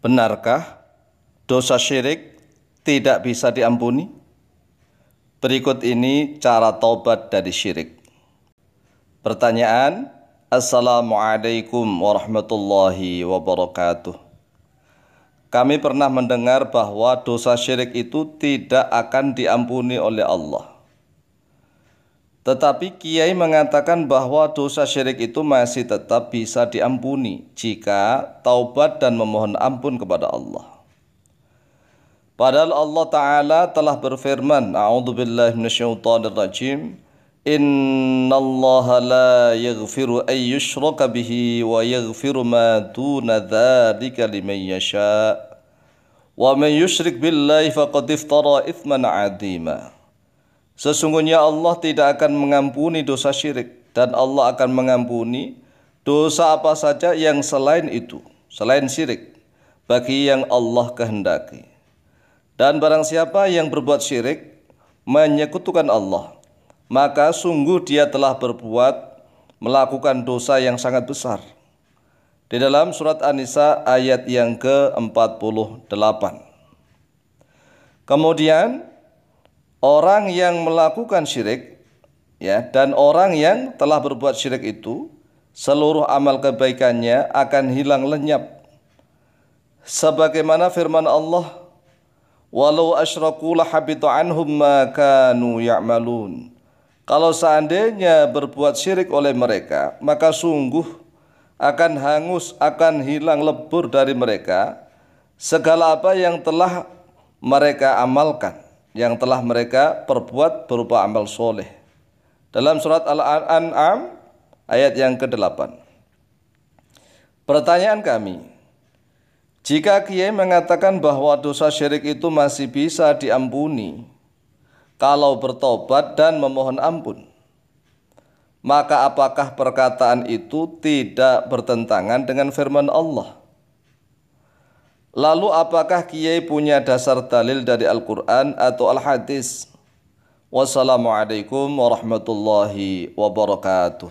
Benarkah dosa syirik tidak bisa diampuni? Berikut ini cara taubat dari syirik. Pertanyaan, Assalamualaikum warahmatullahi wabarakatuh. Kami pernah mendengar bahwa dosa syirik itu tidak akan diampuni oleh Allah. Tetapi Kiai mengatakan bahwa dosa syirik itu masih tetap bisa diampuni jika taubat dan memohon ampun kepada Allah. Padahal Allah Ta'ala telah berfirman, A'udhu billahi minasyaitanirrajim, Inna Allah la yaghfiru an yushraka bihi wa yaghfiru ma duna dhalika liman yasha. Wa man yushrik billahi faqad iftara ithman 'azima. Sesungguhnya Allah tidak akan mengampuni dosa syirik dan Allah akan mengampuni dosa apa saja yang selain itu, selain syirik, bagi yang Allah kehendaki. Dan barang siapa yang berbuat syirik, menyekutukan Allah, maka sungguh dia telah berbuat melakukan dosa yang sangat besar. Di dalam surat An-Nisa ayat yang ke-48. Kemudian orang yang melakukan syirik ya dan orang yang telah berbuat syirik itu seluruh amal kebaikannya akan hilang lenyap. Sebagaimana firman Allah walau asyraku lahabitu anhum ma kanu ya'malun. Kalau seandainya berbuat syirik oleh mereka maka sungguh akan hangus akan hilang lebur dari mereka segala apa yang telah mereka amalkan yang telah mereka perbuat berupa amal soleh. Dalam surat Al-An'am ayat yang ke-8. Pertanyaan kami, jika Kiai mengatakan bahwa dosa syirik itu masih bisa diampuni kalau bertobat dan memohon ampun, maka apakah perkataan itu tidak bertentangan dengan firman Allah? Lalu apakah Kiai punya dasar dalil dari Al-Quran atau Al-Hadis? Wassalamualaikum warahmatullahi wabarakatuh.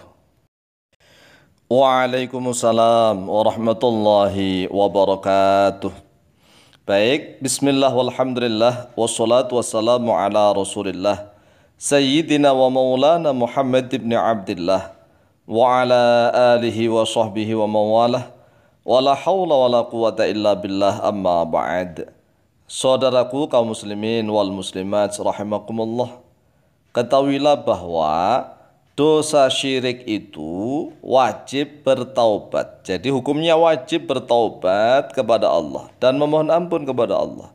Waalaikumsalam warahmatullahi wabarakatuh. Baik, bismillah walhamdulillah wassalatu wassalamu ala rasulillah Sayyidina wa maulana Muhammad ibn Abdullah wa ala alihi wa sahbihi wa mawalah Wala hawla wala quwata illa billah amma ba'd. Saudaraku kaum muslimin wal muslimat rahimakumullah. Ketahuilah bahwa dosa syirik itu wajib bertaubat. Jadi hukumnya wajib bertaubat kepada Allah dan memohon ampun kepada Allah.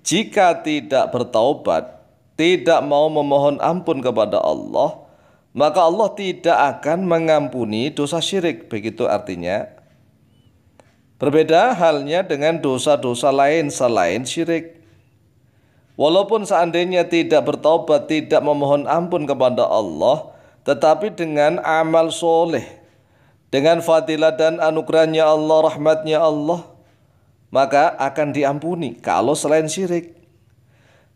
Jika tidak bertaubat, tidak mau memohon ampun kepada Allah, maka Allah tidak akan mengampuni dosa syirik. Begitu artinya Berbeda halnya dengan dosa-dosa lain selain syirik. Walaupun seandainya tidak bertobat, tidak memohon ampun kepada Allah, tetapi dengan amal soleh, dengan fadilah dan anugerahnya Allah, rahmatnya Allah, maka akan diampuni kalau selain syirik.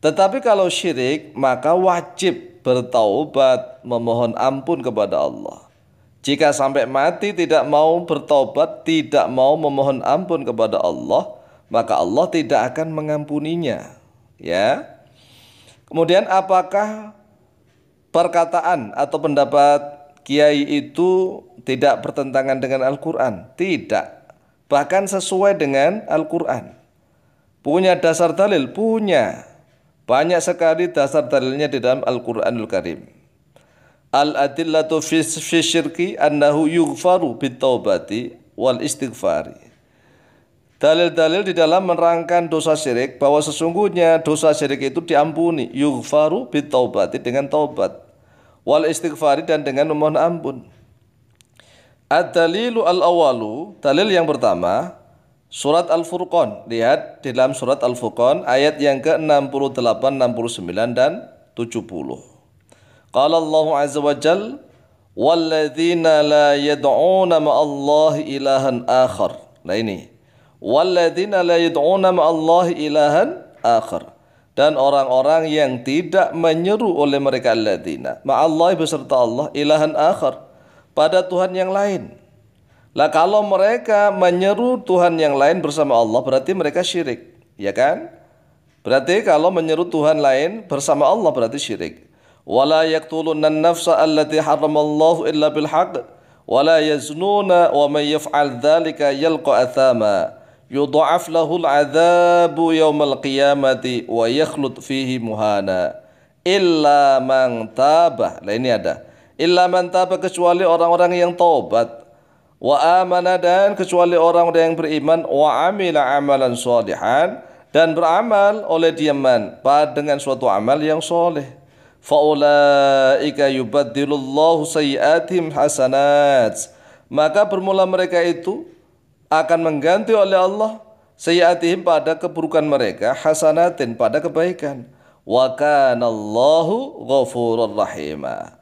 Tetapi kalau syirik, maka wajib bertaubat, memohon ampun kepada Allah. Jika sampai mati tidak mau bertobat, tidak mau memohon ampun kepada Allah, maka Allah tidak akan mengampuninya. Ya. Kemudian apakah perkataan atau pendapat kiai itu tidak bertentangan dengan Al-Qur'an? Tidak. Bahkan sesuai dengan Al-Qur'an. Punya dasar dalil? Punya. Banyak sekali dasar dalilnya di dalam Al-Qur'anul Karim. Al-adillatu fi syirki annahu yughfaru bitaubati wal istighfari. Dalil-dalil di dalam menerangkan dosa syirik bahwa sesungguhnya dosa syirik itu diampuni yughfaru bitaubati dengan taubat wal istighfari dan dengan memohon ampun. Ad-dalilu al-awalu, dalil yang pertama, surat Al-Furqan. Lihat di dalam surat Al-Furqan ayat yang ke-68, 69 dan 70. Qala Allah Azza wa Jal Walladzina la yad'una ma'allahi ilahan akhar. Nah ini. Walladzina la yad'una ma'allahi ilahan akhar. Dan orang-orang yang tidak menyeru oleh mereka alladzina ma'allahi beserta Allah ilahan akhar. Pada Tuhan yang lain. Lah kalau mereka menyeru Tuhan yang lain bersama Allah berarti mereka syirik, ya kan? Berarti kalau menyeru Tuhan lain bersama Allah berarti syirik. Wala yaqtuluna an-nafsa allati haramallahu illa bil haqq wala yaznuna wa man yaf'al dzalika yalqa athama yudha'af lahu al-'adzabu yaumal qiyamati wa yakhlud fihi muhana illa man taba. Lah ini ada. Illa man taba kecuali orang-orang yang taubat wa amana dan kecuali orang-orang yang beriman wa amila amalan salihan dan beramal oleh diaman dengan suatu amal yang soleh faulaika yubaddilullahu sayiatihim hasanat maka bermula mereka itu akan mengganti oleh Allah sayiatihim pada keburukan mereka hasanatin pada kebaikan wa kanallahu ghafurur rahimah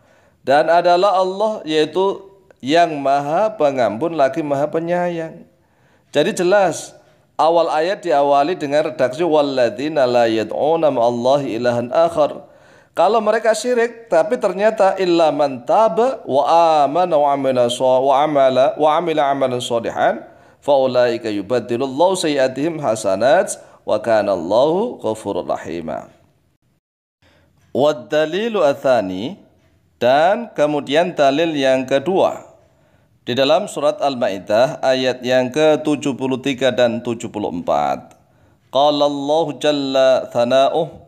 dan adalah Allah yaitu yang maha pengampun lagi maha penyayang. Jadi jelas awal ayat diawali dengan redaksi walladzina la yad'una ma'allahi ilahan akhar. Kalau mereka syirik tapi ternyata illa man taba wa amana wa amila wa amala wa amila amalan sholihan faulaika yubaddilullahu sayiatihim hasanat wa kana Allahu ghafurur rahima. Wad dalilu athani dan kemudian dalil yang kedua di dalam surat Al-Maidah ayat yang ke-73 dan 74. Qala Allah jalla thana'uh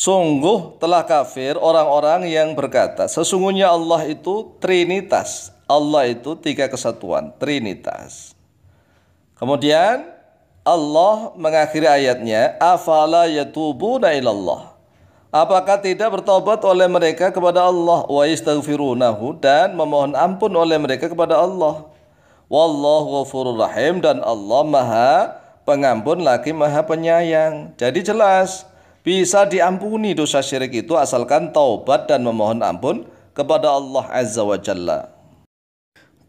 Sungguh telah kafir orang-orang yang berkata sesungguhnya Allah itu trinitas Allah itu tiga kesatuan trinitas Kemudian Allah mengakhiri ayatnya afala yatubuna ilallah Apakah tidak bertobat oleh mereka kepada Allah wa istaghfirunahu dan memohon ampun oleh mereka kepada Allah. Wallahu ghafurur rahim dan Allah Maha pengampun lagi Maha penyayang. Jadi jelas bisa diampuni dosa syirik itu asalkan taubat dan memohon ampun kepada Allah Azza wa Jalla.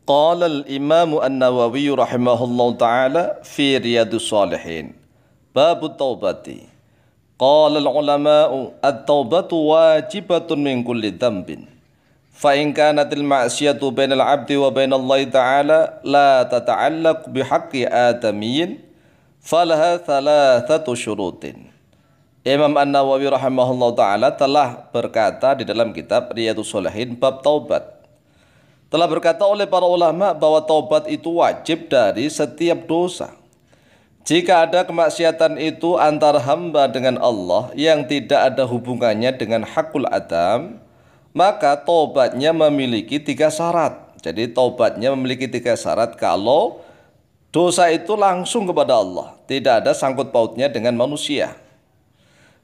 Qala al-Imam An-Nawawi rahimahullah taala fi Riyadus Shalihin. Bab taubati. قال العلماء التوبة واجبة من كل ذنب فإن كانت المعصية بين العبد وبين الله تعالى لا تتعلق بحق آدمي فلها ثلاثة شروط Imam An-Nawawi rahimahullah ta'ala telah berkata di dalam kitab Riyadus Solihin bab taubat. Telah berkata oleh para ulama bahwa taubat itu wajib dari setiap dosa. Jika ada kemaksiatan itu antara hamba dengan Allah yang tidak ada hubungannya dengan hakul adam, maka tobatnya memiliki tiga syarat. Jadi tobatnya memiliki tiga syarat kalau dosa itu langsung kepada Allah, tidak ada sangkut pautnya dengan manusia.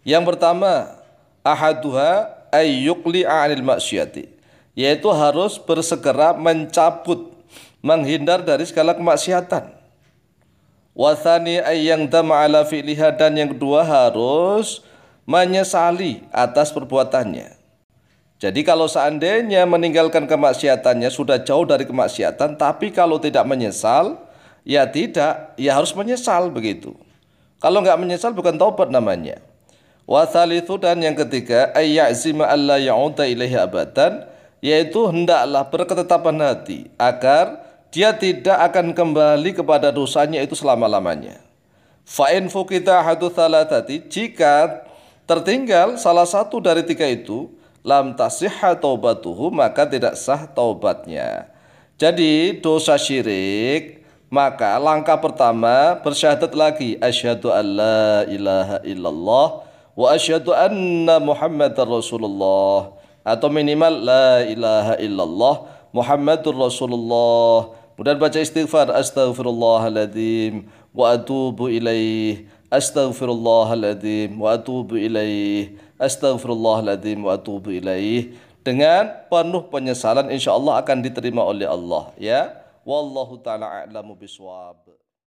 Yang pertama, ahaduha ayyukli anil maksiati, yaitu harus bersegera mencabut, menghindar dari segala kemaksiatan. Wasani yang ala fi'liha dan yang kedua harus menyesali atas perbuatannya. Jadi kalau seandainya meninggalkan kemaksiatannya sudah jauh dari kemaksiatan, tapi kalau tidak menyesal, ya tidak, ya harus menyesal begitu. Kalau nggak menyesal bukan taubat namanya. Wasalithu dan yang ketiga ayyazima alla ya'uda ilaihi abadan yaitu hendaklah berketetapan hati agar dia tidak akan kembali kepada dosanya itu selama-lamanya. Fa'in fukita hadu thalatati, jika tertinggal salah satu dari tiga itu, lam tasihha taubatuhu, maka tidak sah taubatnya. Jadi dosa syirik, maka langkah pertama bersyahadat lagi asyhadu an la ilaha illallah wa asyhadu anna muhammadar rasulullah. Atau minimal la ilaha illallah Muhammadur Rasulullah. Kemudian baca istighfar astaghfirullahaladzim wa atubu ilaih. Astaghfirullahaladzim wa atubu ilaih. Astaghfirullahaladzim wa atubu ilaih. Dengan penuh penyesalan insyaallah akan diterima oleh Allah ya. Wallahu taala a'lamu biswab